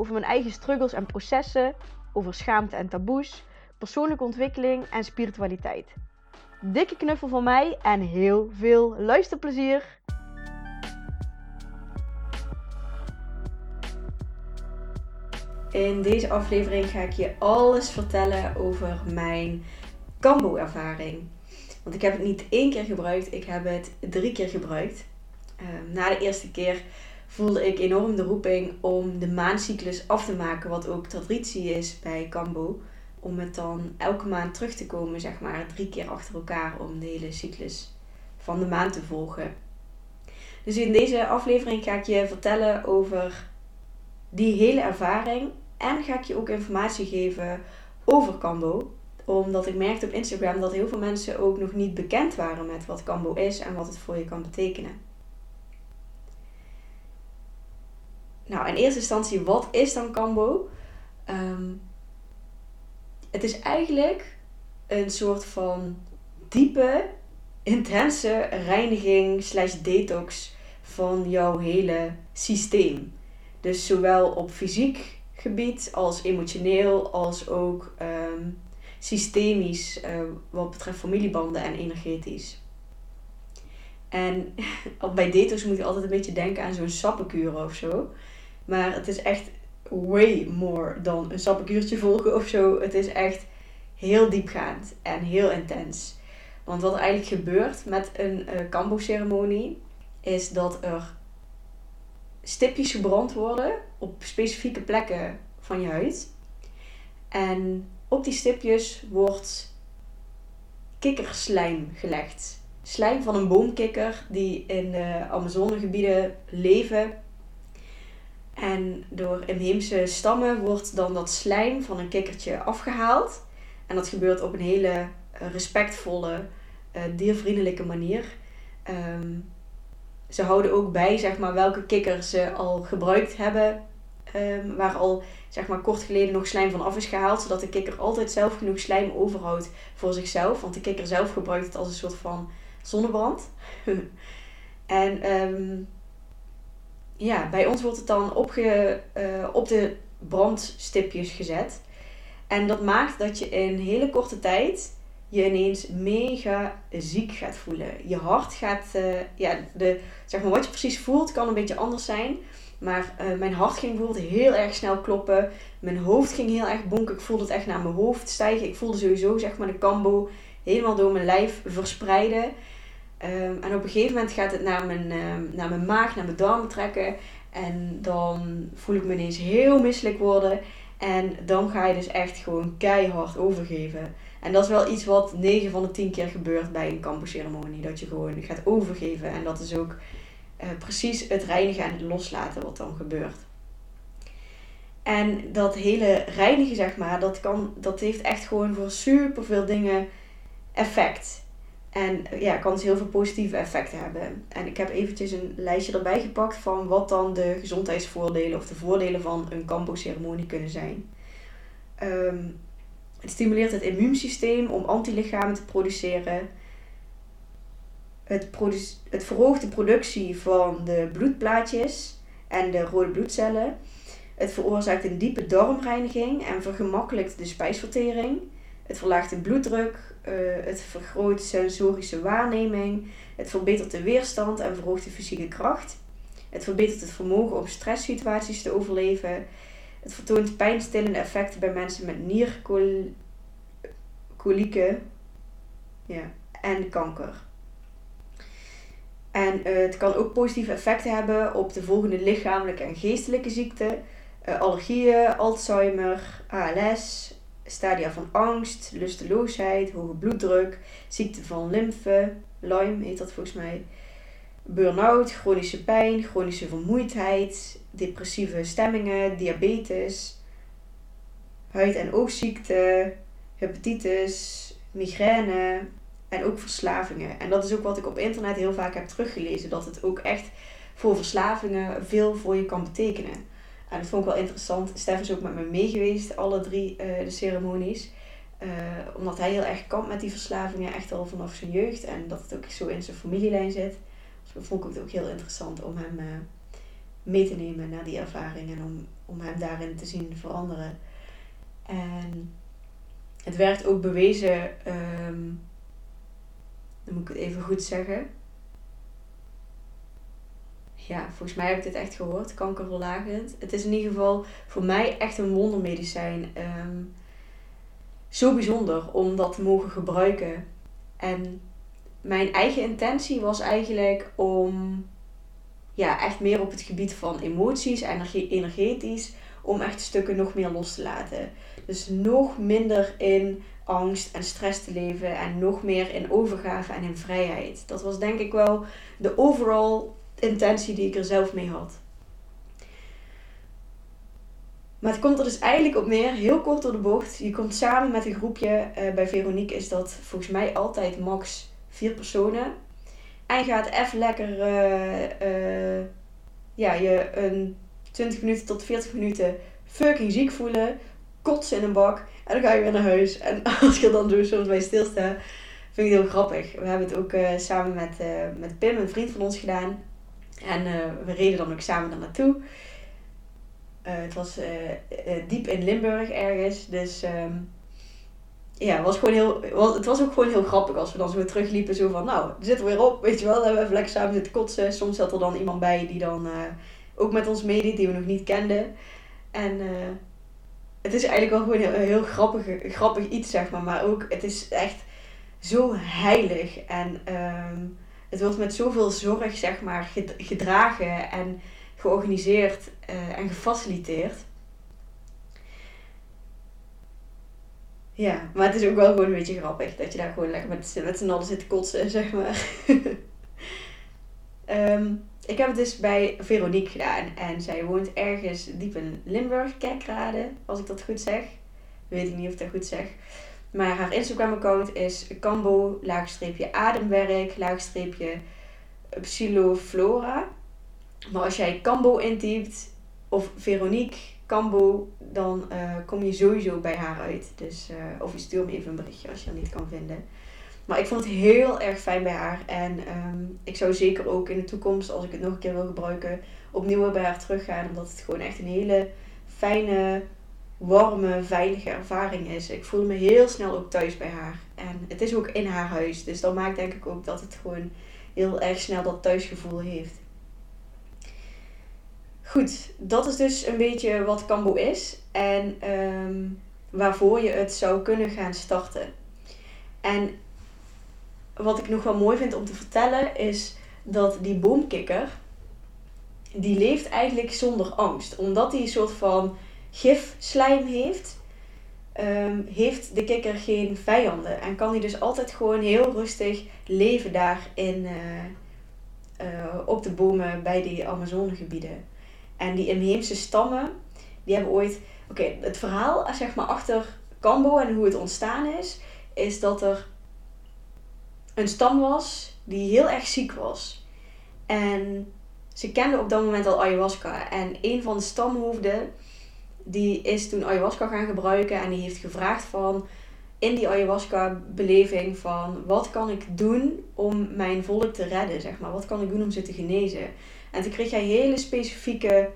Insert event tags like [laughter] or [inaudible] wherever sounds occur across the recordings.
over mijn eigen struggles en processen, over schaamte en taboes, persoonlijke ontwikkeling en spiritualiteit. Dikke knuffel van mij en heel veel luisterplezier! In deze aflevering ga ik je alles vertellen over mijn Cambo-ervaring. Want ik heb het niet één keer gebruikt, ik heb het drie keer gebruikt. Ehm, na de eerste keer voelde ik enorm de roeping om de maandcyclus af te maken, wat ook traditie is bij Cambo. Om het dan elke maand terug te komen, zeg maar, drie keer achter elkaar om de hele cyclus van de maand te volgen. Dus in deze aflevering ga ik je vertellen over die hele ervaring en ga ik je ook informatie geven over Cambo. Omdat ik merkte op Instagram dat heel veel mensen ook nog niet bekend waren met wat Cambo is en wat het voor je kan betekenen. Nou, in eerste instantie, wat is dan Cambo? Ehm, het is eigenlijk een soort van diepe, intense reiniging slash detox van jouw hele systeem. Dus zowel op fysiek gebied als emotioneel als ook ehm, systemisch uh, wat betreft familiebanden en energetisch. En [laughs] bij detox moet je altijd een beetje denken aan zo'n sappenkuur of zo. Maar het is echt way more dan een sappenkuurtje volgen of zo. Het is echt heel diepgaand en heel intens. Want wat er eigenlijk gebeurt met een uh, kambo-ceremonie is dat er stipjes gebrand worden op specifieke plekken van je huid. En op die stipjes wordt kikkerslijm gelegd. Slijm van een boomkikker die in de Amazonegebieden leven en door inheemse stammen wordt dan dat slijm van een kikkertje afgehaald. En dat gebeurt op een hele eh, respectvolle, uh, diervriendelijke manier. Ehm, ze houden ook bij zeg maar, welke kikkers ze al gebruikt hebben. Um, waar al zeg maar, kort geleden nog slijm van af is gehaald. Zodat de kikker altijd zelf genoeg slijm overhoudt voor zichzelf. Want de kikker zelf gebruikt het als een soort van zonnebrand. [laughs] en um, ja, bij ons wordt het dan uh, op de brandstipjes gezet. En dat maakt dat je in hele korte tijd je ineens mega ziek gaat voelen. Je hart gaat, uh, ja, de, zeg maar wat je precies voelt kan een beetje anders zijn. Maar uh, mijn hart ging bijvoorbeeld heel erg snel kloppen. Mijn hoofd ging heel erg bonken. Ik voelde het echt naar mijn hoofd stijgen. Ik voelde sowieso zeg maar de kambo helemaal door mijn lijf verspreiden. Um, en op een gegeven moment gaat het naar mijn, um, naar mijn maag, naar mijn darmen trekken. En dan voel ik me ineens heel misselijk worden. En dan ga je dus echt gewoon keihard overgeven. En dat is wel iets wat 9 van de 10 keer gebeurt bij een campusceremonie. Dat je gewoon gaat overgeven. En dat is ook uh, precies het reinigen en het loslaten wat dan gebeurt. En dat hele reinigen, zeg maar, dat, kan, dat heeft echt gewoon voor super veel dingen effect. En ja, kan dus heel veel positieve effecten hebben. En ik heb eventjes een lijstje erbij gepakt van wat dan de gezondheidsvoordelen of de voordelen van een kambo-ceremonie kunnen zijn. Ehm, het stimuleert het immuunsysteem om antilichamen te produceren. Het, het verhoogt de productie van de bloedplaatjes en de rode bloedcellen. Het veroorzaakt een diepe darmreiniging en vergemakkelijkt de spijsvertering. Het verlaagt de bloeddruk, uh, het vergroot sensorische waarneming, het verbetert de weerstand en verhoogt de fysieke kracht. Het verbetert het vermogen om stresssituaties te overleven. Het vertoont pijnstillende effecten bij mensen met nierkolieken ja, en kanker. En uh, het kan ook positieve effecten hebben op de volgende lichamelijke en geestelijke ziekten. Uh, allergieën, Alzheimer, ALS, stadia van angst, lusteloosheid, hoge bloeddruk, ziekte van lymfe, Lyme heet dat volgens mij, burn-out, chronische pijn, chronische vermoeidheid, depressieve stemmingen, diabetes, huid- en oogziekten, hepatitis, migraine en ook verslavingen. En dat is ook wat ik op internet heel vaak heb teruggelezen. Dat het ook echt voor verslavingen veel voor je kan betekenen. En dat vond ik wel interessant. Stef is ook met me meegeweest, alle drie uh, de ceremonies. Uh, omdat hij heel erg kampt met die verslavingen, echt al vanaf zijn jeugd. En dat het ook zo in zijn familielijn zit. Dus dat vond ik het ook heel interessant om hem uh, mee te nemen naar die ervaring. En om, om hem daarin te zien veranderen. En het werd ook bewezen, um, dan moet ik het even goed zeggen. Ja, volgens mij heb ik dit echt gehoord, kankerverlagend. Het is in ieder geval voor mij echt een wondermedicijn. Um, zo bijzonder om dat te mogen gebruiken. En mijn eigen intentie was eigenlijk om ja, echt meer op het gebied van emoties, energie, energetisch, om echt stukken nog meer los te laten. Dus nog minder in angst en stress te leven en nog meer in overgave en in vrijheid. Dat was denk ik wel de overall intentie die ik er zelf mee had. Maar het komt er dus eigenlijk op neer, heel kort door de bocht. Je komt samen met een groepje. Uh, bij Veronique is dat volgens mij altijd max vier personen. En je gaat even lekker uh, uh, ja, je een 20 minuten tot 40 minuten fucking ziek voelen. Kotsen in een bak. En dan ga je weer naar huis. En [laughs] als je dan zo soms bij stilstaat, vind ik het heel grappig. We hebben het ook samen met, met Pim, een vriend van ons, gedaan. En we reden dan ook samen daar naartoe. Uh, het was uh, diep in Limburg ergens. Dus um, ja, het was, gewoon heel, het was ook gewoon heel grappig als we dan zo terugliepen. Zo van, nou, zitten we weer op, weet je wel. Dan hebben we even lekker samen zitten kotsen. Soms zat er dan iemand bij die dan ook met ons meedeed, die we nog niet kenden. En het is eigenlijk wel gewoon een heel, grappig, grappig iets, zeg maar. Maar ook, het is echt zo heilig. En um, het wordt met zoveel zorg, zeg maar, gedragen en georganiseerd uh, en gefaciliteerd. Ja, maar het is ook wel gewoon een beetje grappig dat je daar gewoon lekker met, met z'n allen zit te kotsen, [laughs] zeg maar. um, ik heb het dus bij Veronique gedaan en zij woont ergens diep in Limburg, Kerkrade, als ik dat goed zeg. Weet ik niet of ik dat goed zeg. Maar haar Instagram account is cambo, laagstreepje ademwerk, laagstreepje psiloflora. Maar als jij Cambo intypt of Veronique Cambo, dan uh, kom je sowieso bij haar uit. Dus, uh, of je stuurt me even een berichtje als je haar niet kan vinden. Maar ik vond het heel erg fijn bij haar. En um, ik zou zeker ook in de toekomst, als ik het nog een keer wil gebruiken, opnieuw bij haar teruggaan. Omdat het gewoon echt een hele fijne, warme, veilige ervaring is. Ik voelde me heel snel ook thuis bij haar. En het is ook in haar huis. Dus dat maakt denk ik ook dat het gewoon heel erg snel dat thuisgevoel heeft. Goed, dat is dus een beetje wat Cambo is en ehm, waarvoor je het zou kunnen gaan starten. En wat ik nog wel mooi vind om te vertellen is dat die boomkikker, die leeft eigenlijk zonder angst. Omdat hij een soort van gifslijm heeft, um, heeft de kikker geen vijanden. En kan hij dus altijd gewoon heel rustig leven daar in, uh, uh, op de bomen bij die Amazonegebieden. En die inheemse stammen, die hebben ooit... Oké, het verhaal zeg maar, achter Cambo en hoe het ontstaan is, is dat er een stam was die heel erg ziek was. En ze kenden op dat moment al ayahuasca. En een van de stamhoofden, die is toen ayahuasca gaan gebruiken en die heeft gevraagd van in die ayahuasca beleving van wat kan ik doen om mijn volk te redden, zeg maar. Wat kan ik doen om ze te genezen? En toen kreeg hij hele specifieke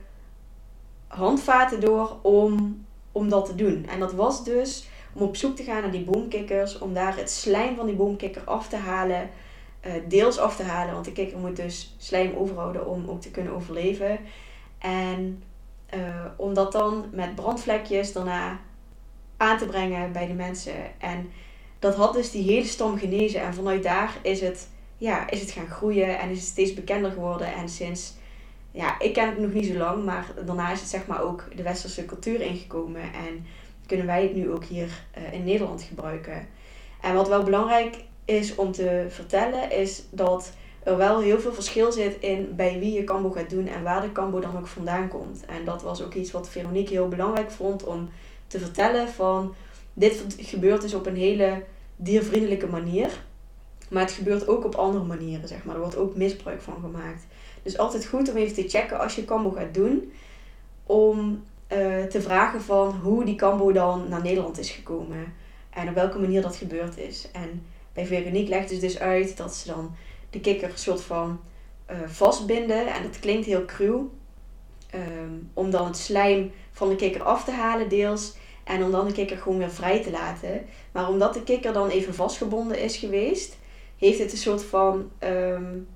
handvaten door om, om dat te doen. En dat was dus om op zoek te gaan naar die boomkikkers, om daar het slijm van die boomkikker af te halen, uh, deels af te halen, want de kikker moet dus slijm overhouden om ook te kunnen overleven. En uh, om dat dan met brandvlekjes daarna aan te brengen bij de mensen. En dat had dus die hele stam genezen. En vanuit daar is het ja, is het gaan groeien en is het steeds bekender geworden. En sinds, ja, ik ken het nog niet zo lang, maar daarna is het zeg maar ook de westerse cultuur ingekomen. En kunnen wij het nu ook hier uh, in Nederland gebruiken. En wat wel belangrijk is om te vertellen, is dat er wel heel veel verschil zit in bij wie je kambo gaat doen en waar de kambo dan ook vandaan komt. En dat was ook iets wat Veronique heel belangrijk vond om te vertellen van dit gebeurt dus op een hele diervriendelijke manier. Maar het gebeurt ook op andere manieren, zeg maar. Er wordt ook misbruik van gemaakt. Dus altijd goed om even te checken als je kambo gaat doen. Om uh, te vragen van hoe die kambo dan naar Nederland is gekomen. En op welke manier dat gebeurd is. En bij Veronique legt het dus uit dat ze dan de kikker een soort van uh, vastbinden. En dat klinkt heel cruw. Um, om dan het slijm van de kikker af te halen deels. En om dan de kikker gewoon weer vrij te laten. Maar omdat de kikker dan even vastgebonden is geweest, heeft het een soort van, um,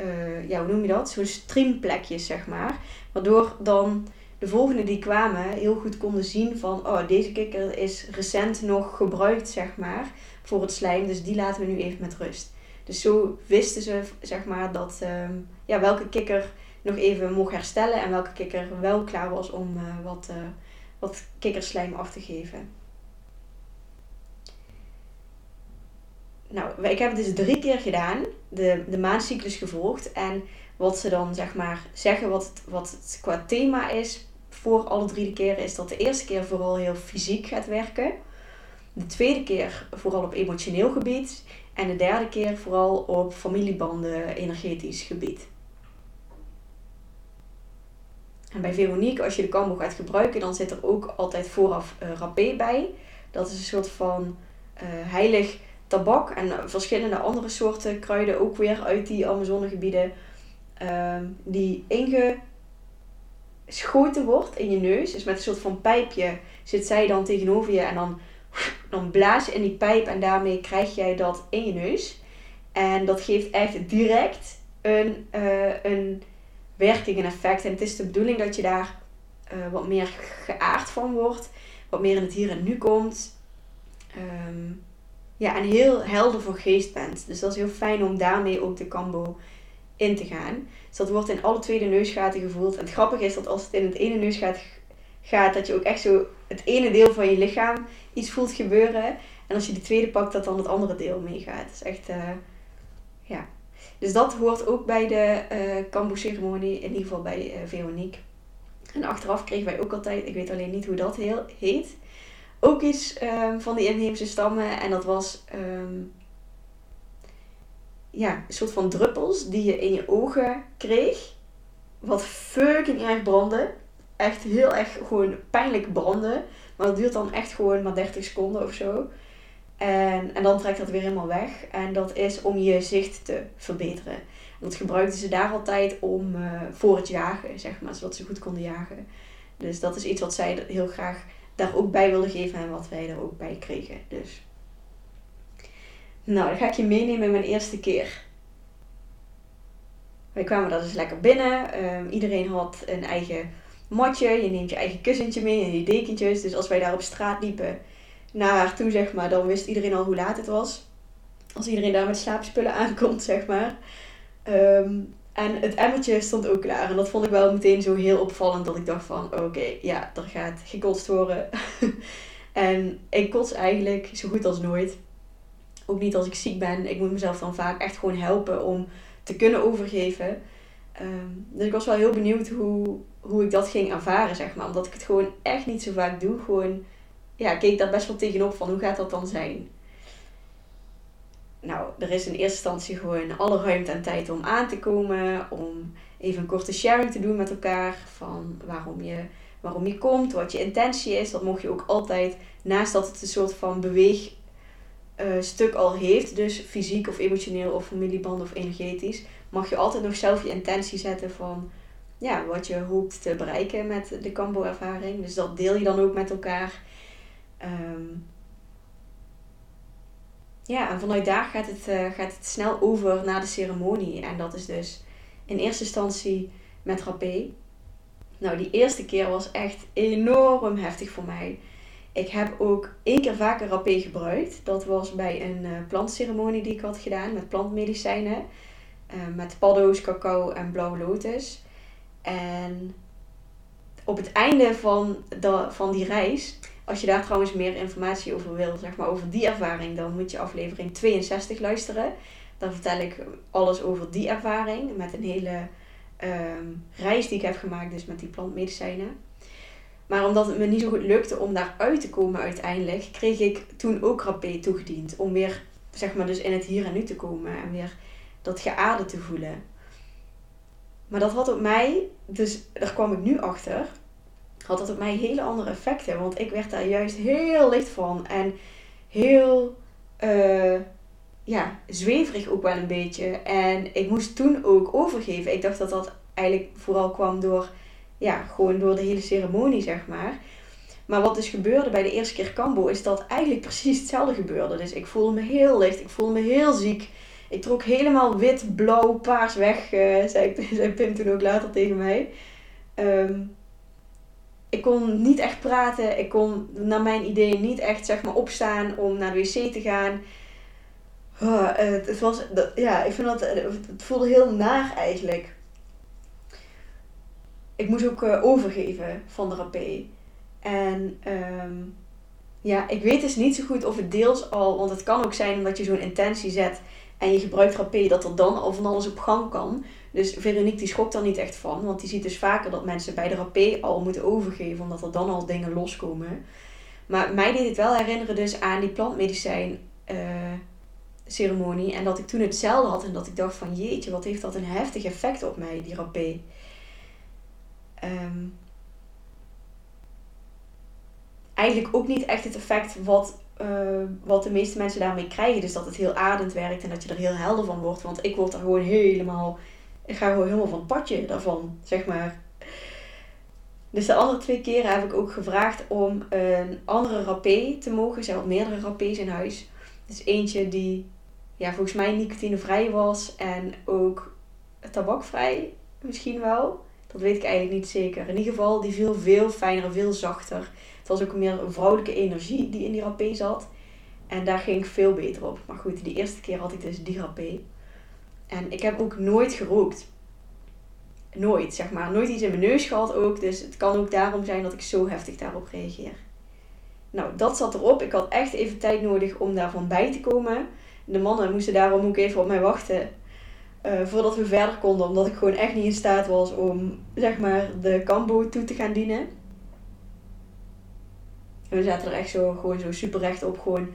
uh, ja, hoe noem je dat? Zo'n streamplekjes, zeg maar. Waardoor dan de volgende die kwamen heel goed konden zien van, oh, deze kikker is recent nog gebruikt, zeg maar, voor het slijm. Dus die laten we nu even met rust. Dus zo wisten ze, zeg maar, dat, um, ja, welke kikker nog even mocht herstellen en welke kikker wel klaar was om uh, wat, uh, wat kikkerslijm af te geven. Nou, ik heb het dus drie keer gedaan, de, de maandcyclus gevolgd. En wat ze dan zeg maar zeggen, wat het, wat het qua thema is voor alle drie de keren, is dat de eerste keer vooral heel fysiek gaat werken. De tweede keer vooral op emotioneel gebied. En de derde keer vooral op familiebanden, energetisch gebied. En bij Veronique, als je de kambo gaat gebruiken, dan zit er ook altijd vooraf uh, rapé bij. Dat is een soort van uh, heilig tabak en verschillende andere soorten kruiden ook weer uit die Amazonegebieden. Uh, die ingeschoten wordt in je neus. Dus met een soort van pijpje zit zij dan tegenover je en dan, dan blaas je in die pijp en daarmee krijg jij dat in je neus. En dat geeft echt direct een, uh, een werking en effect. En het is de bedoeling dat je daar uh, wat meer geaard van wordt, wat meer in het hier en nu komt. Um, ja, en heel helder voor geest bent. Dus dat is heel fijn om daarmee ook de kambo in te gaan. Dus dat wordt in alle twee de neusgaten gevoeld. En het grappige is dat als het in het ene neusgat gaat, dat je ook echt zo het ene deel van je lichaam iets voelt gebeuren. En als je de tweede pakt, dat dan het andere deel meegaat. Dat is echt, uh, ja. Dus dat hoort ook bij de uh, kambo-ceremonie, in ieder geval bij uh, Veronique. En achteraf kregen wij ook altijd, ik weet alleen niet hoe dat heel, heet, ook iets um, van die inheemse stammen. En dat was um, ja, een soort van druppels die je in je ogen kreeg. Wat fucking erg brandde. Echt heel erg gewoon pijnlijk branden. Maar dat duurt dan echt gewoon maar 30 seconden of zo. En, en dan trekt dat weer helemaal weg. En dat is om je zicht te verbeteren. En dat gebruikten ze daar altijd om uh, voor het jagen, zeg maar, zodat ze goed konden jagen. Dus dat is iets wat zij heel graag daar ook bij wilden geven en wat wij er ook bij kregen. Dus. Nou, dan ga ik je meenemen in mijn eerste keer. Wij kwamen daar dus lekker binnen. Um, iedereen had een eigen matje. Je neemt je eigen kussentje mee en je dekentjes. Dus als wij daar op straat liepen naar haar toe, zeg maar, dan wist iedereen al hoe laat het was. Als iedereen daar met slaapspullen [laughs] aankomt, zeg maar. Um, en het emmertje stond ook klaar. En dat vond ik wel meteen zo heel opvallend dat ik dacht van oké, ja, er gaat gekotst worden. [laughs] en ik kots eigenlijk zo goed als nooit. Ook niet als ik ziek ben. Ik moet mezelf dan vaak echt gewoon helpen om te kunnen overgeven. Um, dus ik was wel heel benieuwd hoe, hoe ik dat ging ervaren, zeg maar. Omdat ik het gewoon echt niet zo vaak doe. Gewoon, ja, keek daar best wel tegenop van hoe gaat dat dan zijn nou, er is in eerste instantie gewoon alle ruimte en tijd om aan te komen. Om even een korte sharing te doen met elkaar. Van waarom je, waarom je komt, wat je intentie is. Dat mocht je ook altijd, naast dat het een soort van beweegstuk uh, al heeft. Dus fysiek of emotioneel of familieband of energetisch. Mag je altijd nog zelf je intentie zetten van ja, wat je hoopt te bereiken met de Cambo-ervaring. Dus dat deel je dan ook met elkaar. Um, ja, en vanuit daar gaat het, uh, gaat het snel over naar de ceremonie. En dat is dus in eerste instantie met rapé. Nou, die eerste keer was echt enorm heftig voor mij. Ik heb ook één keer vaker rapé gebruikt. Dat was bij een uh, plantceremonie die ik had gedaan met plantmedicijnen. Uh, met paddo's, cacao en blauwe lotus. En op het einde van, de, van die reis als je daar trouwens meer informatie over wil, zeg maar over die ervaring, dan moet je aflevering 62 luisteren. Dan vertel ik alles over die ervaring met een hele um, reis die ik heb gemaakt, dus met die plantmedicijnen. Maar omdat het me niet zo goed lukte om daar uit te komen uiteindelijk, kreeg ik toen ook rapé toegediend. Om weer, zeg maar, dus in het hier en nu te komen en weer dat geaarde te voelen. Maar dat had op mij, dus daar kwam ik nu achter, had dat op mij hele andere effecten. Want ik werd daar juist heel licht van en heel, uh, ja, zweverig ook wel een beetje. En ik moest toen ook overgeven. Ik dacht dat dat eigenlijk vooral kwam door, ja, gewoon door de hele ceremonie, zeg maar. Maar wat dus gebeurde bij de eerste keer Cambo, is dat eigenlijk precies hetzelfde gebeurde. Dus ik voelde me heel licht, ik voelde me heel ziek. Ik trok helemaal wit, blauw, paars weg, uh, [laughs] zei, Pim toen ook later tegen mij. Ehm, ik kon niet echt praten. Ik kon naar mijn idee niet echt zeg maar, opstaan om naar de wc te gaan. Oh, het, was, ja, ik vind dat, het voelde heel naar eigenlijk. Ik moest ook uh, overgeven van de rapé. En um, ja, ik weet dus niet zo goed of het deels al, want het kan ook zijn omdat je zo'n intentie zet en je gebruikt rapé, dat er dan al van alles op gang kan. Dus Veronique die schokt daar niet echt van, want die ziet dus vaker dat mensen bij de rapé al moeten overgeven, omdat er dan al dingen loskomen. Maar mij deed het wel herinneren dus aan die plantmedicijn uh, ceremonie. En dat ik toen hetzelfde had en dat ik dacht van jeetje, wat heeft dat een heftig effect op mij, die rapé. Um, eigenlijk ook niet echt het effect wat uh, wat de meeste mensen daarmee krijgen. Dus dat het heel adend werkt en dat je er heel helder van wordt. Want ik word er gewoon helemaal. Ik ga gewoon helemaal van het padje daarvan, zeg maar. Dus de andere twee keren heb ik ook gevraagd om een andere rapé te mogen. Er zijn wel meerdere rapés in huis. Dus eentje die ja, volgens mij nicotinevrij was en ook tabakvrij misschien wel. Dat weet ik eigenlijk niet zeker. In ieder geval, die viel veel fijner, veel zachter. Het was ook meer vrouwelijke energie die in die rapé zat. En daar ging ik veel beter op. Maar goed, die eerste keer had ik dus die rapé. En ik heb ook nooit gerookt. Nooit, zeg maar. Nooit iets in mijn neus gehad ook. Dus het kan ook daarom zijn dat ik zo heftig daarop reageer. Nou, dat zat erop. Ik had echt even tijd nodig om daarvan bij te komen. De mannen moesten daarom ook even op mij wachten. Uh, voordat we verder konden. Omdat ik gewoon echt niet in staat was om, zeg maar, de kambo toe te gaan dienen. We zaten er echt zo, gewoon zo super recht op. Gewoon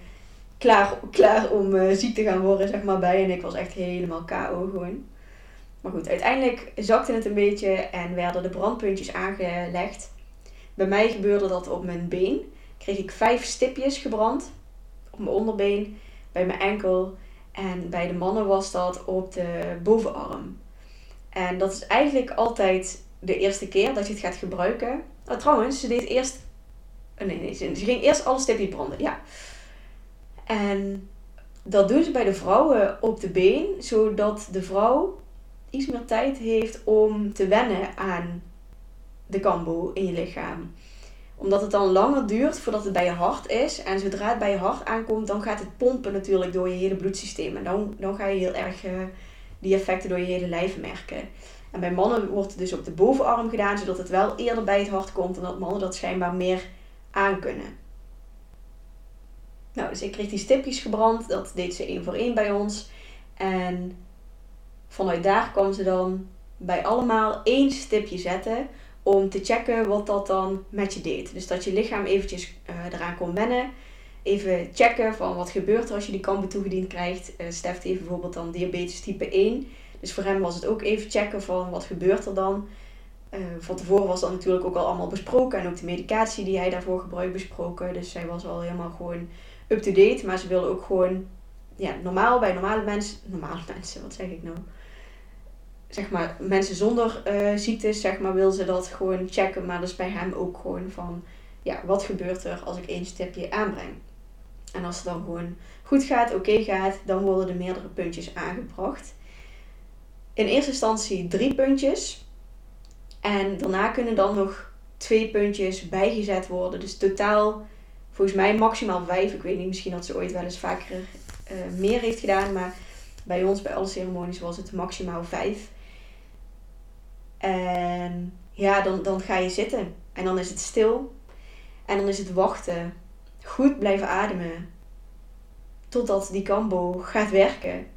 klaar, klaar om uh, ziek te gaan worden, zeg maar, bij. En ik was echt helemaal KO gewoon. Maar goed, uiteindelijk zakte het een beetje en werden de brandpuntjes aangelegd. Bij mij gebeurde dat op mijn been. Kreeg ik vijf stipjes gebrand. Op mijn onderbeen, bij mijn enkel. En bij de mannen was dat op de bovenarm. En dat is eigenlijk altijd de eerste keer dat je het gaat gebruiken. Oh, trouwens, ze deed eerst Oh, nee, nee, ze ging eerst alle stipjes branden, ja. En dat doen ze bij de vrouwen op de been, zodat de vrouw iets meer tijd heeft om te wennen aan de kambo in je lichaam. Omdat het dan langer duurt voordat het bij je hart is. En zodra het bij je hart aankomt, dan gaat het pompen natuurlijk door je hele bloedsysteem. En dan, dan ga je heel erg uh, die effecten door je hele lijf merken. En bij mannen wordt het dus op de bovenarm gedaan, zodat het wel eerder bij het hart komt. En dat mannen dat schijnbaar meer aankunnen. Nou, dus ik kreeg die stipjes gebrand. Dat deed ze één voor één bij ons. En vanuit daar kwam ze dan bij allemaal één stipje zetten om te checken wat dat dan met je deed. Dus dat je lichaam eventjes uh, eraan kon wennen. Even checken van wat gebeurt er als je die kampen toegediend krijgt. Uh, Stef heeft bijvoorbeeld dan diabetes type 1. Dus voor hem was het ook even checken van wat gebeurt er dan. Uh, van tevoren was dat natuurlijk ook al allemaal besproken. En ook de medicatie die hij daarvoor gebruikt besproken. Dus zij was al helemaal gewoon up-to-date. Maar ze wilde ook gewoon, ja, normaal bij normale mensen. Normale [laughs] mensen, wat zeg ik nou? Zeg maar, mensen zonder uh, ziektes, zeg maar, wil ze dat gewoon checken. Maar dat is bij hem ook gewoon van, ja, wat gebeurt er als ik één stipje aanbreng? En als het dan gewoon goed gaat, oké gaat, dan worden er meerdere puntjes aangebracht. In eerste instantie drie puntjes. En daarna kunnen dan nog twee puntjes bijgezet worden. Dus totaal volgens mij maximaal vijf. Ik weet niet, misschien dat ze ooit wel eens vaker uh, meer heeft gedaan. Maar bij ons, bij alle ceremonies, was het maximaal vijf. En ja, dan, dan ga je zitten. En dan is het stil. En dan is het wachten. Goed blijven ademen. Totdat die kambo gaat werken.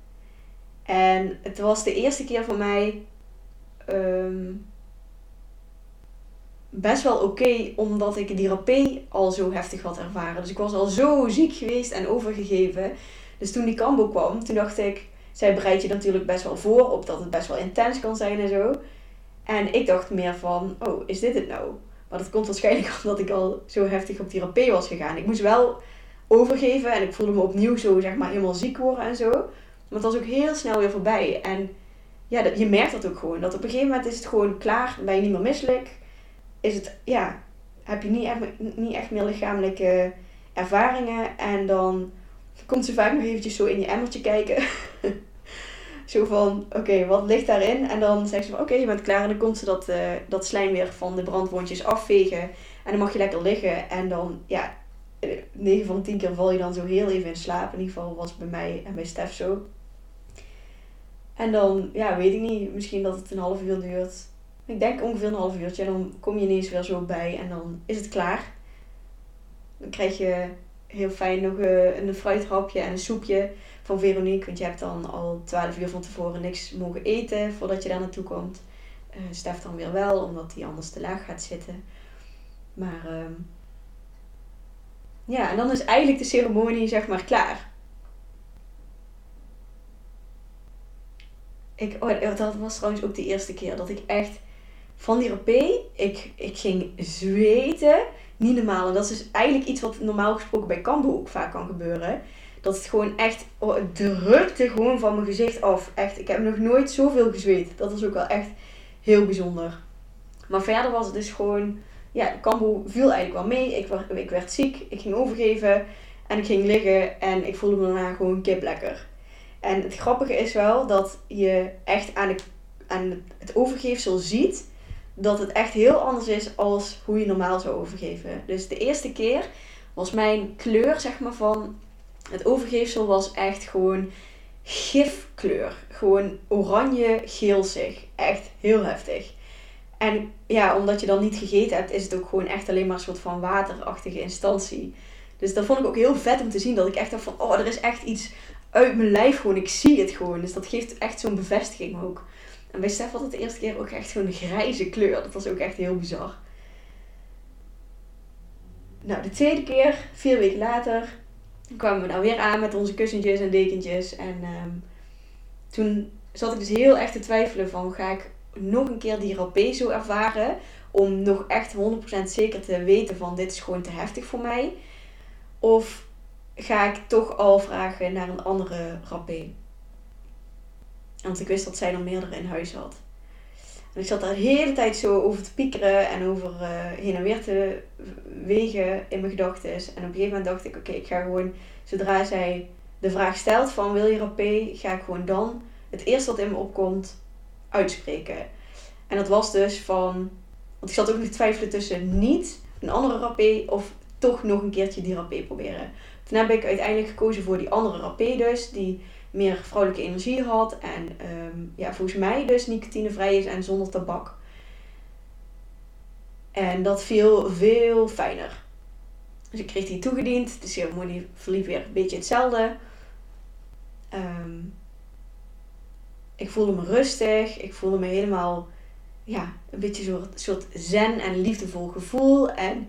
En het was de eerste keer voor mij um, best wel oké, omdat ik die rapé al zo heftig had ervaren. Dus ik was al zo ziek geweest en overgegeven. Dus toen die kambo kwam, toen dacht ik, zij bereidt je natuurlijk best wel voor op dat het best wel intens kan zijn en zo. En ik dacht meer van, oh, is dit het nou? Maar dat komt waarschijnlijk [laughs] omdat ik al zo heftig op die was gegaan. Ik moest wel overgeven en ik voelde me opnieuw zo, zeg maar, helemaal ziek worden en zo. Maar het was ook heel snel weer voorbij. En ja, je merkt dat ook gewoon. Dat op een gegeven moment is het gewoon klaar, ben je niet meer misselijk. Is het, ja, heb je niet echt, niet echt meer lichamelijke ervaringen. En dan komt ze vaak nog eventjes zo in je emmertje kijken. [laughs] zo van, oké, wat ligt daarin? En dan zegt ze van, oké, je bent klaar. En dan komt ze dat, uh, dat slijm weer van de brandwondjes afvegen. En dan mag je lekker liggen. En dan, ja, 9 van de 10 keer val je dan zo heel even in slaap. In ieder geval was het bij mij en bij Stef zo. En dan, ja, weet ik niet, misschien dat het een half uur duurt. Ik denk ongeveer een half uurtje. En dan kom je ineens weer zo bij en dan is het klaar. Dan krijg je heel fijn nog eh, een fruithapje en een soepje van Veronique. Want je hebt dan al 12 uur van tevoren niks mogen eten voordat je daar naartoe komt. Uh, Stef dan weer wel, omdat hij anders te laag gaat zitten. Maar uh, ja, en dan is eigenlijk de ceremonie zeg maar klaar. Ik, oh, dat was trouwens ook de eerste keer dat ik echt van die rapé, ik, ik ging zweten. Niet normaal. En dat is dus eigenlijk iets wat normaal gesproken bij Kambo ook vaak kan gebeuren. Dat het gewoon echt, oh, het drukte gewoon van mijn gezicht af. Echt, ik heb nog nooit zoveel gezweet. Dat was ook wel echt heel bijzonder. Maar verder was het dus gewoon, ja, Kambo viel eigenlijk wel mee. Ik, werd, ik werd ziek, ik ging overgeven en ik ging liggen en ik voelde me daarna gewoon kip lekker. En het grappige is wel dat je echt aan, de, aan het overgeefsel ziet dat het echt heel anders is als hoe je normaal zou overgeven. Dus de eerste keer was mijn kleur, zeg maar, van het overgeefsel was echt gewoon gifkleur. Gewoon oranje-geelzig. Echt heel heftig. En ja, omdat je dan niet gegeten hebt, is het ook gewoon echt alleen maar een soort van waterachtige instantie. Dus dat vond ik ook heel vet om te zien. Dat ik echt dacht van, oh, er is echt iets uit mijn lijf gewoon. Ik zie het gewoon. Dus dat geeft echt zo'n bevestiging ook. En bij Stef had het de eerste keer ook echt zo'n grijze kleur. Dat was ook echt heel bizar. Nou, de tweede keer, vier weken later, kwamen we nou weer aan met onze kussentjes en dekentjes. En um, toen zat ik dus heel erg te twijfelen van, ga ik nog een keer die rapé zo ervaren? Om nog echt 100% zeker te weten van, dit is gewoon te heftig voor mij. Of ga ik toch al vragen naar een andere rapé. Want ik wist dat zij er meerdere in huis had. En ik zat daar de hele tijd zo over te piekeren en over uh, heen en weer te wegen in mijn gedachten. En op een gegeven moment dacht ik, oké, ik ga gewoon, zodra zij de vraag stelt van wil je rapé, ga ik gewoon dan het eerste wat in me opkomt uitspreken. En dat was dus van, want ik zat ook nog te twijfelen tussen niet een andere rapé of toch nog een keertje die rapé proberen. Toen heb ik uiteindelijk gekozen voor die andere rapé dus, die meer vrouwelijke energie had. En ehm, ja, volgens mij dus nicotinevrij is en zonder tabak. En dat viel veel fijner. Dus ik kreeg die toegediend. De ceremonie verliep weer een beetje hetzelfde. Ehm, ik voelde me rustig. Ik voelde me helemaal ja, een beetje soort, soort zen en liefdevol gevoel. En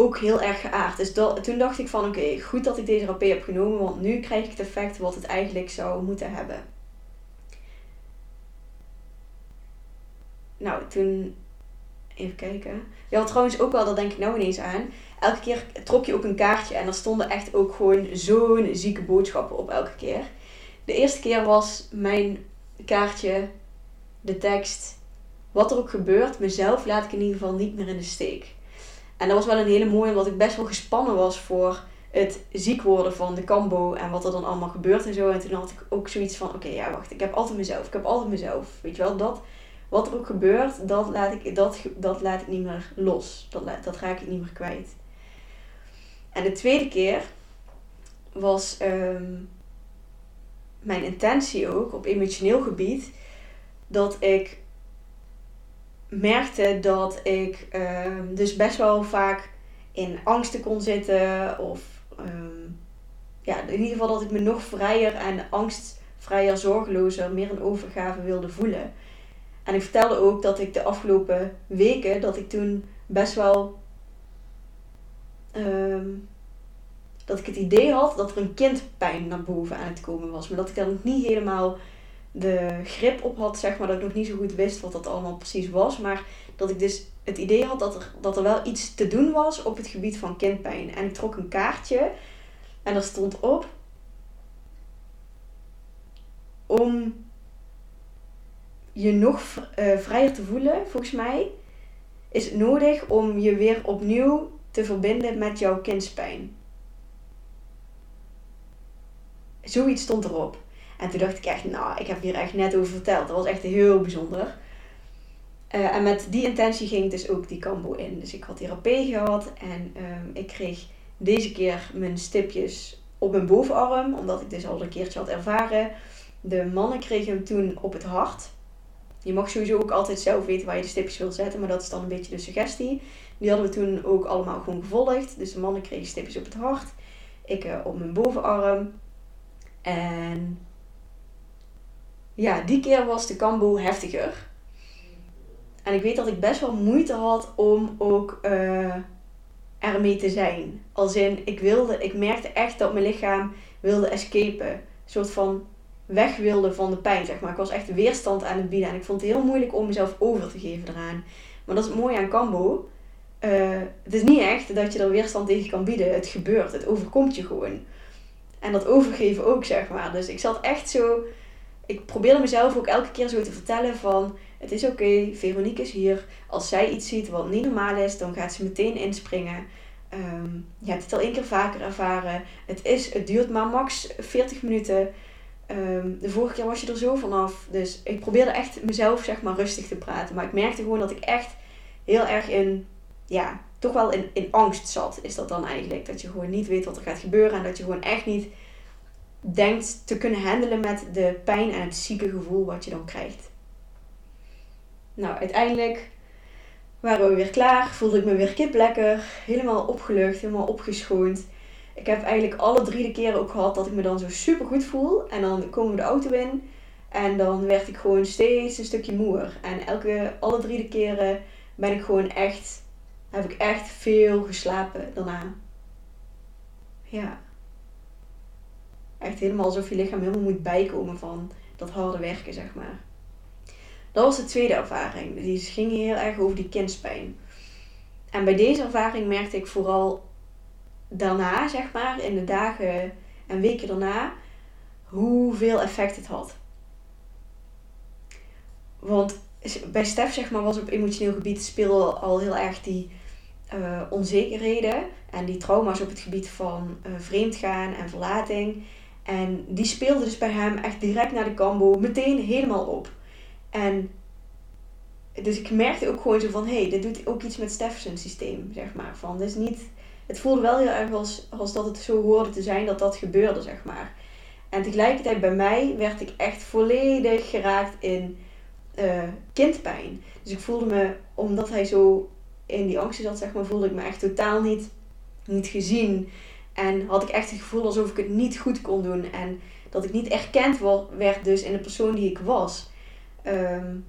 ook heel erg geaard. Dus toen dacht ik van oké, goed dat ik deze rapé heb genomen, want nu krijg ik het effect wat het eigenlijk zou moeten hebben. Nou, toen. Even kijken. Ja, trouwens ook wel, dat denk ik nou ineens aan. Elke keer trok je ook een kaartje en er stonden echt ook gewoon zo'n zieke boodschappen op elke keer. De eerste keer was mijn kaartje, de tekst. Wat er ook gebeurt, mezelf laat ik in ieder geval niet meer in de steek. En dat was wel een hele mooie, omdat ik best wel gespannen was voor het ziek worden van de kambo en wat er dan allemaal gebeurt en zo. En toen had ik ook zoiets van: oké, ja, wacht, ik heb altijd mezelf. Ik heb altijd mezelf. Weet je wel, dat, wat er ook gebeurt, dat laat ik, dat, dat laat ik niet meer los. Dat, dat raak ik niet meer kwijt. En de tweede keer was ehm, mijn intentie ook op emotioneel gebied dat ik merkte dat ik ehm, dus best wel vaak in angsten kon zitten. Of ehm, ja, in ieder geval dat ik me nog vrijer en angstvrijer, zorgelozer, meer een overgave wilde voelen. En ik vertelde ook dat ik de afgelopen weken, dat ik toen best wel. ehm, dat ik het idee had dat er een kindpijn naar boven aan het komen was. Maar dat ik nog niet helemaal de grip op had, zeg maar. Dat ik nog niet zo goed wist wat dat allemaal precies was. Maar dat ik dus het idee had dat er, dat er wel iets te doen was op het gebied van kindpijn. En ik trok een kaartje en er stond op om je nog eh, vrijer te voelen, volgens mij, is het nodig om je weer opnieuw te verbinden met jouw kindspijn. Zoiets stond erop. En toen dacht ik echt, nou, ik heb hier echt net over verteld. Dat was echt heel bijzonder. Eh, en met die intentie ging ik dus ook die kambo in. Dus ik had therapie gehad en ehm, ik kreeg deze keer mijn stipjes op mijn bovenarm, omdat ik dus al een keertje had ervaren. De mannen kregen hem toen op het hart. Je mag sowieso ook altijd zelf weten waar je de stipjes wil zetten, maar dat is dan een beetje de suggestie. Die hadden we toen ook allemaal gewoon gevolgd. Dus de mannen kregen stipjes op het hart, ik eh, op mijn bovenarm. En ja, die keer was de kambo heftiger. En ik weet dat ik best wel moeite had om ook uh, ermee te zijn. Als in, ik wilde, ik merkte echt dat mijn lichaam wilde escapen. Een soort van weg wilde van de pijn, zeg maar. Ik was echt weerstand aan het bieden. En ik vond het heel moeilijk om mezelf over te geven eraan. Maar dat is het mooie aan Kambo. Uh, het is niet echt dat je er weerstand tegen kan bieden. Het gebeurt. Het overkomt je gewoon. En dat overgeven ook, zeg maar. Dus ik zat echt zo... Ik probeerde mezelf ook elke keer zo te vertellen van... Het is oké, Veronique is hier. Als zij iets ziet wat niet normaal is, dan gaat ze meteen inspringen. Um, je hebt het al één keer vaker ervaren. Het, is, het duurt maar max 40 minuten. Um, de vorige keer was je er zo vanaf. Dus ik probeerde echt mezelf zeg maar rustig te praten. Maar ik merkte gewoon dat ik echt heel erg in, ja, toch wel in, in angst zat. Is dat dan eigenlijk. Dat je gewoon niet weet wat er gaat gebeuren. En dat je gewoon echt niet denkt te kunnen handelen met de pijn en het zieke gevoel wat je dan krijgt. Nou, uiteindelijk waren we weer klaar. Voelde ik me weer kip lekker. Helemaal opgelucht, helemaal opgeschoond. Ik heb eigenlijk alle drie de keren ook gehad dat ik me dan zo super goed voel. En dan komen we de auto in. En dan werd ik gewoon steeds een stukje moer. En elke, alle drie de keren ben ik gewoon echt, heb ik echt veel geslapen daarna. Ja. Echt helemaal alsof je lichaam helemaal moet bijkomen van dat harde werken, zeg maar. Dat was de tweede ervaring. Die ging heel erg over die kindspijn. En bij deze ervaring merkte ik vooral daarna, zeg maar, in de dagen en weken daarna, hoeveel effect het had. Want bij Stef, zeg maar, was op emotioneel gebied speelde al heel erg die uh, onzekerheden en die trauma's op het gebied van uh, vreemdgaan en verlating. En die speelden dus bij hem echt direct naar de kambo meteen helemaal op. En dus ik merkte ook gewoon zo van, hé, hey, dit doet ook iets met Steffens systeem, zeg maar. Van, dus niet, het voelde wel heel erg als, als dat het zo hoorde te zijn dat dat gebeurde, zeg maar. En tegelijkertijd bij mij werd ik echt volledig geraakt in uh, kindpijn. Dus ik voelde me, omdat hij zo in die angst zat, zeg maar, voelde ik me echt totaal niet, niet gezien. En had ik echt het gevoel alsof ik het niet goed kon doen. En dat ik niet erkend werd dus in de persoon die ik was. Um,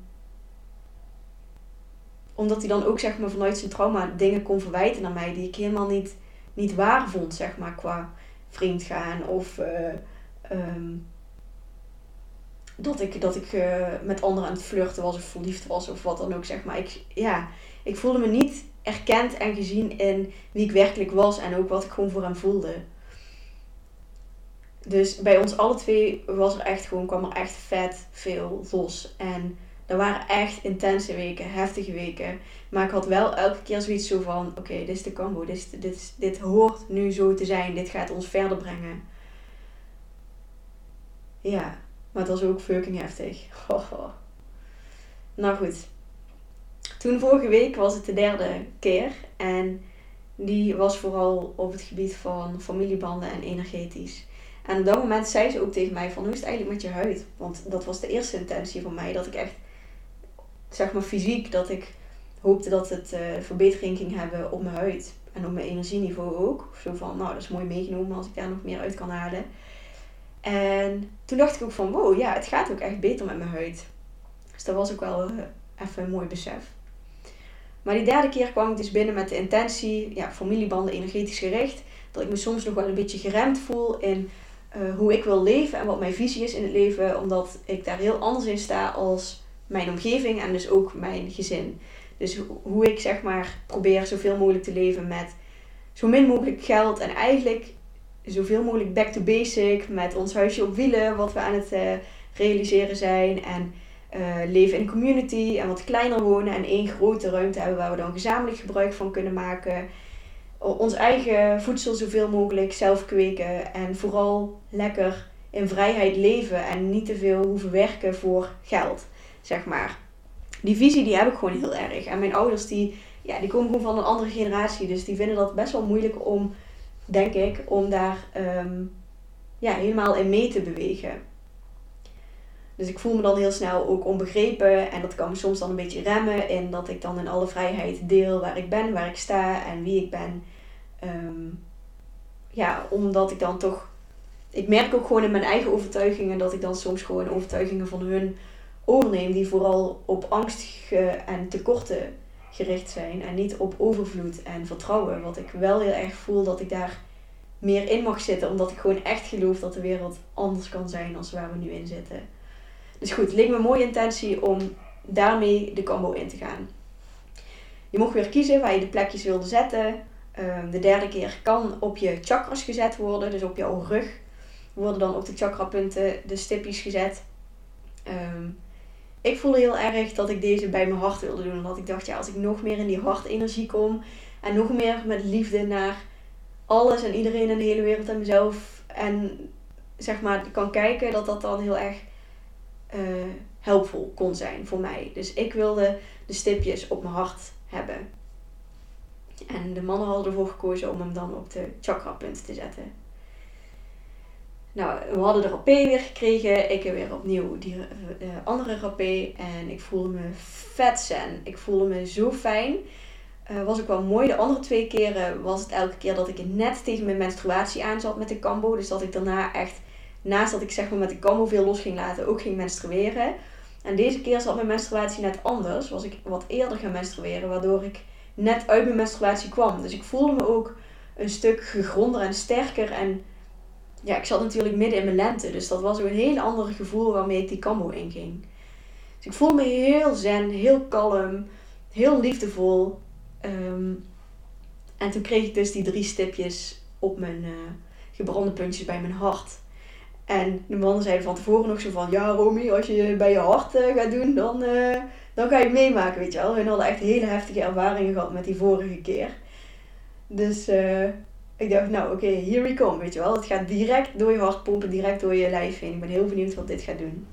omdat hij dan ook zeg maar, vanuit zijn trauma dingen kon verwijten naar mij die ik helemaal niet, niet waar vond, zeg maar, qua vreemdgaan of uh, um, dat ik, dat ik uh, met anderen aan het flirten was of verliefd was of wat dan ook, zeg maar. Ik, ja, ik voelde me niet erkend en gezien in wie ik werkelijk was en ook wat ik gewoon voor hem voelde. Dus bij ons alle twee was er echt gewoon, kwam er echt vet veel los. En dat waren echt intense weken, heftige weken. Maar ik had wel elke keer zoiets zo van: oké, dit is de combo, dit, is, dit, hoort nu zo te zijn, dit gaat ons verder brengen. Ja, maar het was ook fucking heftig. [laughs] Nou goed. Toen vorige week was het de derde keer en die was vooral op het gebied van familiebanden en energetisch. En op dat moment zei ze ook tegen mij van hoe is het eigenlijk met je huid? Want dat was de eerste intentie van mij, dat ik echt, zeg maar fysiek, dat ik hoopte dat het uh, verbetering ging hebben op mijn huid. En op mijn energieniveau ook. Zo van, nou dat is mooi meegenomen als ik daar nog meer uit kan halen. En toen dacht ik ook van, wow, ja, het gaat ook echt beter met mijn huid. Dus dat was ook wel eh, even een mooi besef. Maar die derde keer kwam ik dus binnen met de intentie, ja, familiebanden energetisch gericht, dat ik me soms nog wel een beetje geremd voel in uh, hoe ik wil leven en wat mijn visie is in het leven, omdat ik daar heel anders in sta als mijn omgeving en dus ook mijn gezin. Dus hoe ik zeg maar probeer zoveel mogelijk te leven met zo min mogelijk geld en eigenlijk zoveel mogelijk back to basic met ons huisje op wielen, wat we aan het uh, realiseren zijn. En uh, leven in community en wat kleiner wonen en één grote ruimte hebben waar we dan gezamenlijk gebruik van kunnen maken. Ons eigen voedsel zoveel mogelijk zelf kweken en vooral lekker in vrijheid leven en niet te veel hoeven werken voor geld, zeg maar. Die visie die heb ik gewoon heel erg. En mijn ouders die, ja, die komen gewoon van een andere generatie, dus die vinden dat best wel moeilijk om, denk ik, om daar um, ja, helemaal in mee te bewegen. Dus ik voel me dan heel snel ook onbegrepen en dat kan me soms dan een beetje remmen in dat ik dan in alle vrijheid deel waar ik ben, waar ik sta en wie ik ben. Ehm, ja, omdat ik dan toch. Ik merk ook gewoon in mijn eigen overtuigingen dat ik dan soms gewoon overtuigingen van hun overneem die vooral op angst en tekorten gericht zijn en niet op overvloed en vertrouwen. Wat ik wel heel erg voel dat ik daar meer in mag zitten, omdat ik gewoon echt geloof dat de wereld anders kan zijn dan waar we nu in zitten. Dus goed, het leek me een mooie intentie om daarmee de combo in te gaan. Je mocht weer kiezen waar je de plekjes wilde zetten. Ehm, de derde keer kan op je chakras gezet worden, dus op jouw rug worden dan op de chakrapunten de stipjes gezet. Um, ik voelde heel erg dat ik deze bij mijn hart wilde doen. Omdat ik dacht, ja, als ik nog meer in die hartenergie kom en nog meer met liefde naar alles en iedereen in de hele wereld en mezelf en zeg maar kan kijken, dat dat dan heel erg uh, helpvol kon zijn voor mij. Dus ik wilde de stipjes op mijn hart hebben. En de mannen hadden ervoor gekozen om hem dan op de chakra-punt te zetten. Nou, we hadden de rapé weer gekregen. Ik heb weer opnieuw die uh, andere rapé. En ik voelde me vet zen. Ik voelde me zo fijn. Uh, was ook wel mooi. De andere twee keren was het elke keer dat ik net tegen mijn menstruatie aan zat met de kambo. Dus dat ik daarna echt naast dat ik zeg maar met de kambo veel los ging laten, ook ging menstrueren. En deze keer zat mijn menstruatie net anders. Was ik wat eerder gaan menstrueren, waardoor ik net uit mijn menstruatie kwam. Dus ik voelde me ook een stuk gegronder en sterker. En ja, ik zat natuurlijk midden in mijn lente. Dus dat was ook een heel ander gevoel waarmee ik die kambo inging. Dus ik voelde me heel zen, heel kalm, heel liefdevol. Ehm, en toen kreeg ik dus die drie stipjes op mijn uh, gebrande puntjes bij mijn hart. En de mannen zeiden van tevoren nog zo van, ja Romy, als je bij je hart uh, gaat doen, dan, uh, dan ga je meemaken, weet je wel. Hun hadden echt hele heftige ervaringen gehad met die vorige keer. Dus uh, ik dacht, nou oké, here we come, weet je wel. Het gaat direct door je hart pompen, direct door je lijf heen. Ik ben heel benieuwd wat dit gaat doen.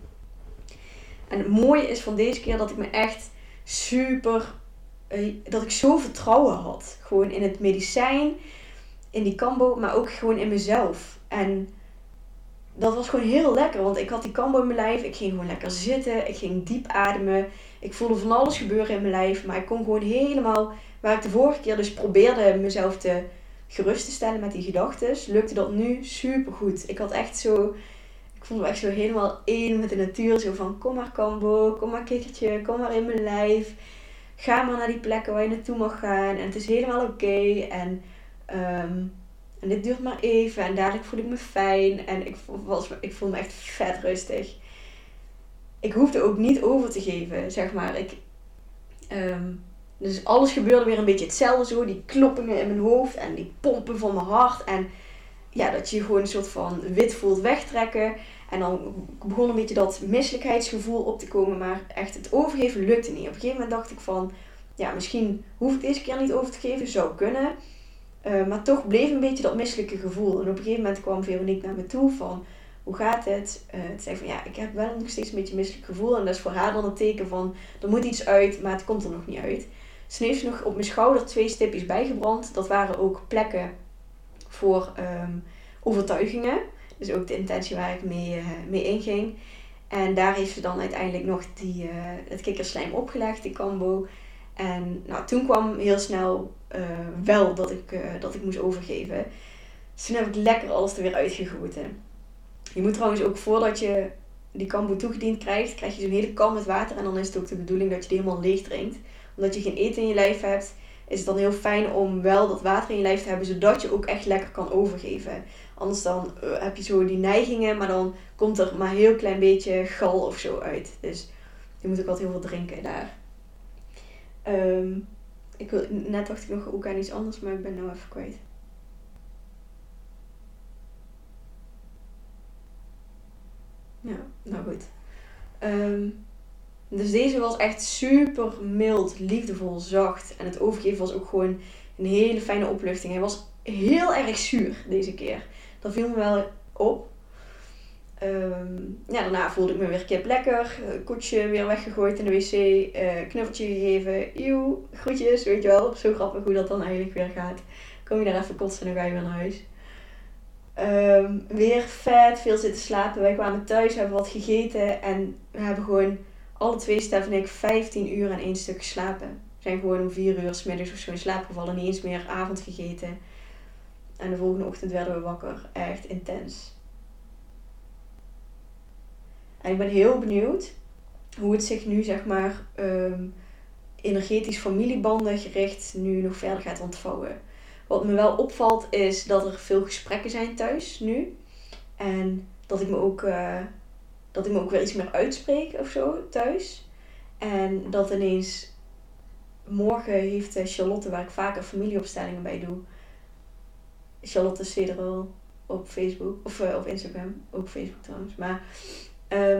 En het mooie is van deze keer dat ik me echt super, dat ik zo vertrouwen had. Gewoon in het medicijn, in die kambo, maar ook gewoon in mezelf. En dat was gewoon heel lekker. Want ik had die kambo in mijn lijf. Ik ging gewoon lekker zitten. Ik ging diep ademen. Ik voelde van alles gebeuren in mijn lijf. Maar ik kon gewoon helemaal... Waar ik de vorige keer dus probeerde mezelf te gerust te stellen met die gedachten. Lukte dat nu super goed. Ik had echt zo... Ik voelde me echt zo helemaal één met de natuur. Zo van kom maar kambo. Kom maar kikkertje. Kom maar in mijn lijf. Ga maar naar die plekken waar je naartoe mag gaan. En het is helemaal oké. En... Um, en dit duurt maar even en dadelijk voel ik me fijn. En ik, was, ik voel me echt vet rustig. Ik hoefde ook niet over te geven, zeg maar. Ik, ehm, dus alles gebeurde weer een beetje hetzelfde zo. Die kloppingen in mijn hoofd en die pompen van mijn hart. En ja, dat je gewoon een soort van wit voelt wegtrekken. En dan begon een beetje dat misselijkheidsgevoel op te komen. Maar echt het overgeven lukte niet. Op een gegeven moment dacht ik van... Ja, misschien hoef ik deze keer niet over te geven. Zou kunnen. Uh, maar toch bleef een beetje dat misselijke gevoel. En op een gegeven moment kwam Veronique naar me toe van... Hoe gaat het? Uh, zei van ja, ik heb wel nog steeds een beetje een misselijk gevoel. En dat is voor haar dan een teken van... Er moet iets uit, maar het komt er nog niet uit. Toen heeft ze nog op mijn schouder twee stipjes bijgebrand. Dat waren ook plekken voor um, overtuigingen. Dus ook de intentie waar ik mee, uh, mee inging. En daar heeft ze dan uiteindelijk nog die, het kikkerslijm opgelegd, die kambo. En nou, toen kwam heel snel uh, wel dat ik, uh, dat ik moest overgeven. Dus toen heb ik lekker alles er weer uitgegoten. Je moet trouwens ook voordat je die kambo toegediend krijgt, krijg je zo'n hele kan met water. En dan is het ook de bedoeling dat je die helemaal leeg drinkt. Omdat je geen eten in je lijf hebt, is het dan heel fijn om wel dat water in je lijf te hebben, zodat je ook echt lekker kan overgeven. Anders dan eh, heb je zo die neigingen, maar dan komt er maar een heel klein beetje gal of zo uit. Dus je moet ook altijd heel veel drinken daar. Ehm, ik wil, net dacht ik nog ook aan iets anders, maar ik ben nou even kwijt. Ja, nou goed. Ehm, dus deze was echt super mild, liefdevol, zacht. En het overgeven was ook gewoon een hele fijne opluchting. Hij was heel erg zuur deze keer. Dat viel me wel op. Ehm, ja, daarna voelde ik me weer kip lekker. Koetje weer weggegooid in de wc. Uh, knuffeltje gegeven. Eeuw, groetjes, weet je wel. Zo grappig hoe dat dan eigenlijk weer gaat. Kom je daar even kotsen en dan ga je weer naar huis. Um, weer vet, veel zitten slapen. Wij kwamen thuis, hebben wat gegeten. En we hebben gewoon alle twee, Stef en ik, 15 uur aan één stuk geslapen. We zijn gewoon om 4 uur middags of zo in slaap gevallen. Niet eens meer avond gegeten. En de volgende ochtend werden we wakker. Echt intens. En ik ben heel benieuwd hoe het zich nu, zeg maar, um, energetisch familiebanden gericht nu nog verder gaat ontvouwen. Wat me wel opvalt is dat er veel gesprekken zijn thuis nu. En dat ik me ook, uh, dat ik me ook weer iets meer uitspreek of zo thuis. En dat ineens morgen heeft eh, Charlotte, waar ik vaker familieopstellingen bij doe, Charlotte Cederel op Facebook of uh, op Instagram, ook Facebook trouwens. Maar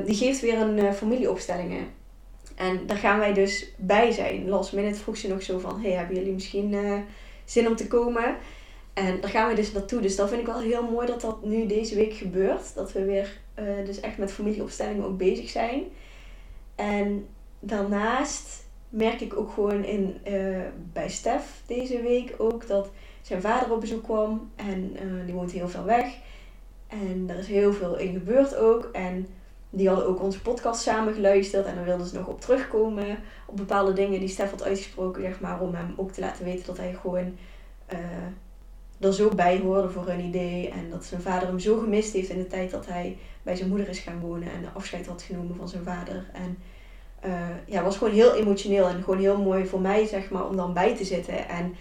die geeft weer een uh, familieopstellingen. En daar gaan wij dus bij zijn. Last minute vroeg ze nog zo van: hey, hebben jullie misschien uh, zin om te komen? En daar gaan we dus naartoe. Dus dat vind ik wel heel mooi dat dat nu deze week gebeurt. Dat we weer dus echt met familieopstellingen ook bezig zijn. En daarnaast merk ik ook gewoon in, bij Stef deze week ook dat zijn vader op bezoek kwam. En die woont heel veel weg. En er is heel veel in gebeurd ook. En die hadden ook onze podcast samen geluisterd. En dan wilden ze nog op terugkomen. Op bepaalde dingen die Stef had uitgesproken, zeg maar. Om hem ook te laten weten dat hij gewoon uh, er zo bij hoorde voor hun idee. En dat zijn vader hem zo gemist heeft in de tijd dat hij bij zijn moeder is gaan wonen. En afscheid had genomen van zijn vader. En uh, ja, was gewoon heel emotioneel. En gewoon heel mooi voor mij, zeg maar, om dan bij te zitten. En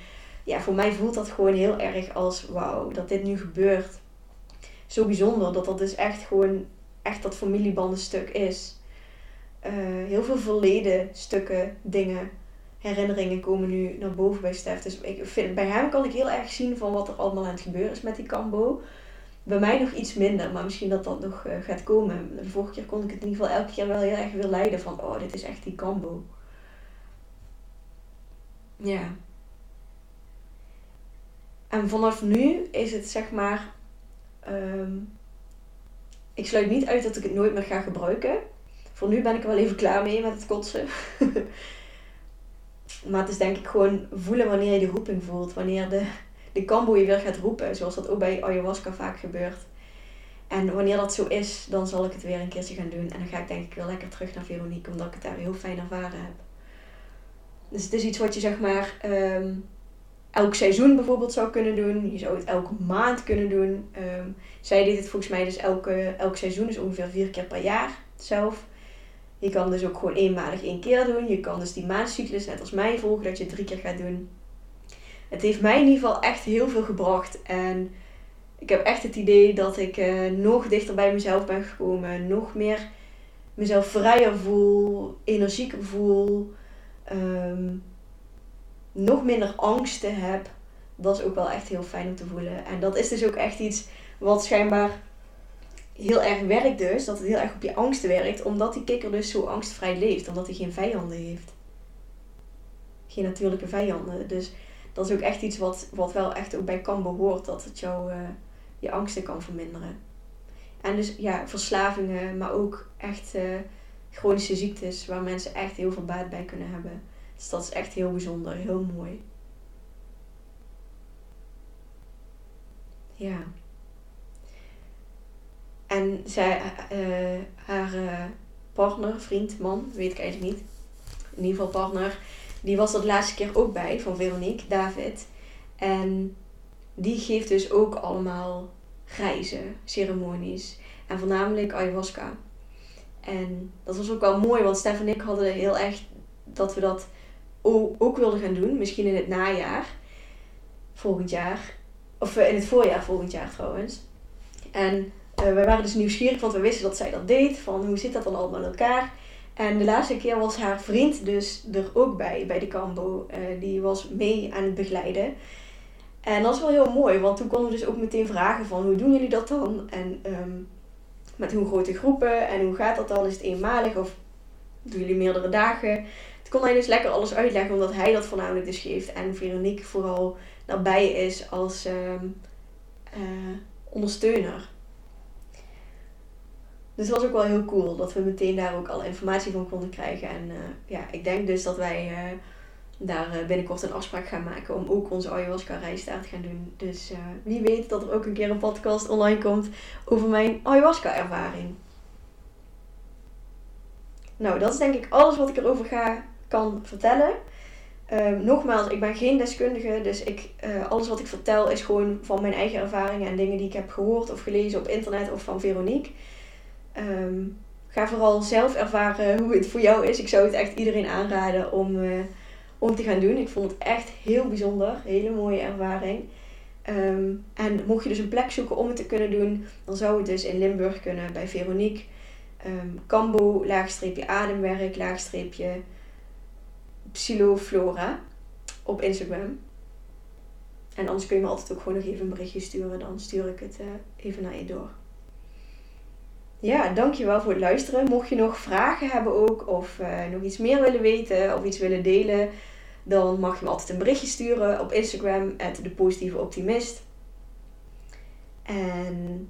ja, voor mij voelt dat gewoon heel erg als wauw, dat dit nu gebeurt. Zo bijzonder dat dat dus echt gewoon echt dat familiebandenstuk is. Uh, heel veel verleden stukken, dingen, herinneringen komen nu naar boven bij Stef. Dus ik vind, bij hem kan ik heel erg zien van wat er allemaal aan het gebeuren is met die kambo. Bij mij nog iets minder, maar misschien dat dat nog uh, gaat komen. De vorige keer kon ik het in ieder geval elke keer wel heel erg weer leiden van, oh, dit is echt die kambo. Ja. En vanaf nu is het zeg maar um, ik sluit niet uit dat ik het nooit meer ga gebruiken. Voor nu ben ik er wel even klaar mee met het kotsen. [laughs] maar het is denk ik gewoon voelen wanneer je de roeping voelt. Wanneer de, de kambo je weer gaat roepen. Zoals dat ook bij ayahuasca vaak gebeurt. En wanneer dat zo is, dan zal ik het weer een keertje gaan doen. En dan ga ik denk ik weer lekker terug naar Veronique. Omdat ik het daar heel fijn ervaren heb. Dus het is iets wat je zeg maar... Um, elk seizoen bijvoorbeeld zou kunnen doen. Je zou het elke maand kunnen doen. Um, zij deed het volgens mij dus elke, elk seizoen, dus ongeveer vier keer per jaar zelf. Je kan dus ook gewoon eenmalig één keer doen. Je kan dus die maandcyclus net als mij volgen, dat je drie keer gaat doen. Het heeft mij in ieder geval echt heel veel gebracht. En ik heb echt het idee dat ik uh, nog dichter bij mezelf ben gekomen. Nog meer mezelf vrijer voel, energieker voel. Um, nog minder angsten heb. Dat is ook wel echt heel fijn om te voelen. En dat is dus ook echt iets wat schijnbaar heel erg werkt dus. Dat het heel erg op je angsten werkt. Omdat die kikker dus zo angstvrij leeft. Omdat hij geen vijanden heeft. Geen natuurlijke vijanden. Dus dat is ook echt iets wat, wat wel echt ook bij kan behoort. Dat het jou uh, je angsten kan verminderen. En dus ja, verslavingen. Maar ook echt uh, chronische ziektes. Waar mensen echt heel veel baat bij kunnen hebben. Dus dat is echt heel bijzonder, heel mooi. Ja. En zij, uh, haar uh, partner, vriend, man, weet ik eigenlijk niet. In ieder geval partner. Die was dat laatste keer ook bij van Veronique, David. En die geeft dus ook allemaal reizen, ceremonies. En voornamelijk ayahuasca. En dat was ook wel mooi, want Stef en ik hadden heel erg dat we dat ook wilden gaan doen. Misschien in het najaar, volgend jaar. Of in het voorjaar volgend jaar trouwens. En uh, wij waren dus nieuwsgierig, want we wisten dat zij dat deed. Van hoe zit dat dan allemaal in elkaar? En de laatste keer was haar vriend dus er ook bij, bij de Cambo. Uh, die was mee aan het begeleiden. En dat is wel heel mooi, want toen konden we dus ook meteen vragen van hoe doen jullie dat dan? En um, met hoe grote groepen en hoe gaat dat dan? Is het eenmalig of doen jullie meerdere dagen? Kon hij dus lekker alles uitleggen, omdat hij dat voornamelijk dus geeft. En Veronique vooral daarbij is als um, uh, ondersteuner. Dus dat was ook wel heel cool dat we meteen daar ook alle informatie van konden krijgen. En uh, ja, ik denk dus dat wij uh, daar binnenkort een afspraak gaan maken om ook onze ayahuasca reis daar te gaan doen. Dus wie weet dat er ook een keer een podcast online komt over mijn ayahuasca ervaring. Nou, dat is denk ik alles wat ik erover ga, kan vertellen. Ehm, nogmaals, ik ben geen deskundige, dus ik, alles wat ik vertel is gewoon van mijn eigen ervaringen en dingen die ik heb gehoord of gelezen op internet of van Veronique. Um, ga vooral zelf ervaren hoe het voor jou is. Ik zou het echt iedereen aanraden om, uh, om te gaan doen. Ik vond het echt heel bijzonder. Hele mooie ervaring. Um, en mocht je dus een plek zoeken om het te kunnen doen, dan zou het dus in Limburg kunnen bij Veronique. Um, laagstreepje ademwerk, laagstreepje Psiloflora op Instagram. En anders kun je me altijd ook gewoon nog even een berichtje sturen. Dan stuur ik het uh, even naar je door ja, dankjewel voor het luisteren. Mocht je nog vragen hebben ook, of uh, nog iets meer willen weten of iets willen delen, dan mag je me altijd een berichtje sturen op Instagram, de positieve optimist. En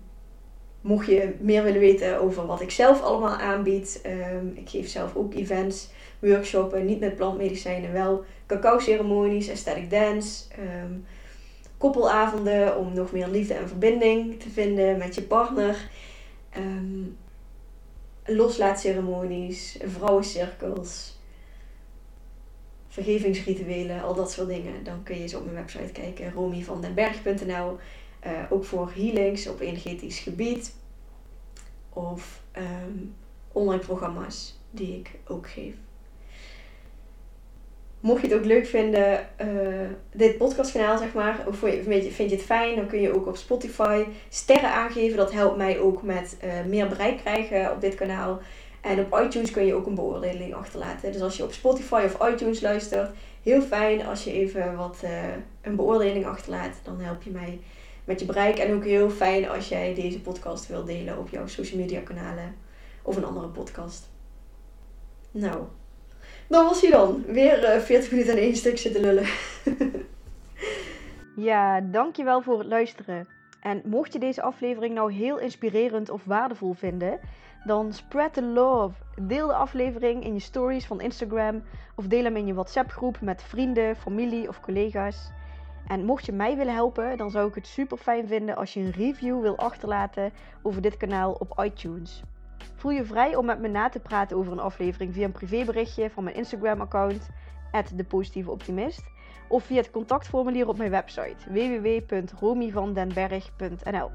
mocht je meer willen weten over wat ik zelf allemaal aanbied, um, ik geef zelf ook events, workshops, niet met plantmedicijnen, wel cacao-ceremonies, aesthetic dance, um, koppelavonden om nog meer liefde en verbinding te vinden met je partner um, loslaatceremonies, vrouwencirkels, vergevingsrituelen, al dat soort dingen. Dan kun je eens op mijn website kijken, romyvandenberg.nl. Uh, eh, ook voor healings op energetisch gebied. Of um, online programma's die ik ook geef. Mocht je het ook leuk vinden, uh, dit podcastkanaal zeg maar, of vind je het fijn, dan kun je ook op Spotify sterren aangeven. Dat helpt mij ook met uh, meer bereik krijgen op dit kanaal. En op iTunes kun je ook een beoordeling achterlaten. Dus als je op Spotify of iTunes luistert, heel fijn als je even wat, uh, een beoordeling achterlaat. Dan help je mij met je bereik. En ook heel fijn als jij deze podcast wilt delen op jouw social media kanalen of een andere podcast. Nou, dan was hij dan. Weer uh, eh, 40 minuten in één stuk zitten lullen. [laughs] ja, dankjewel voor het luisteren. En mocht je deze aflevering nou heel inspirerend of waardevol vinden, dan spread the love. Deel de aflevering in je stories van Instagram of deel hem in je WhatsApp groep met vrienden, familie of collega's. En mocht je mij willen helpen, dan zou ik het super fijn vinden als je een review wil achterlaten over dit kanaal op iTunes. Voel je vrij om met me na te praten over een aflevering via een privéberichtje van mijn Instagram-account, @depositieveoptimist, of via het contactformulier op mijn website www.romyvandenberg.nl.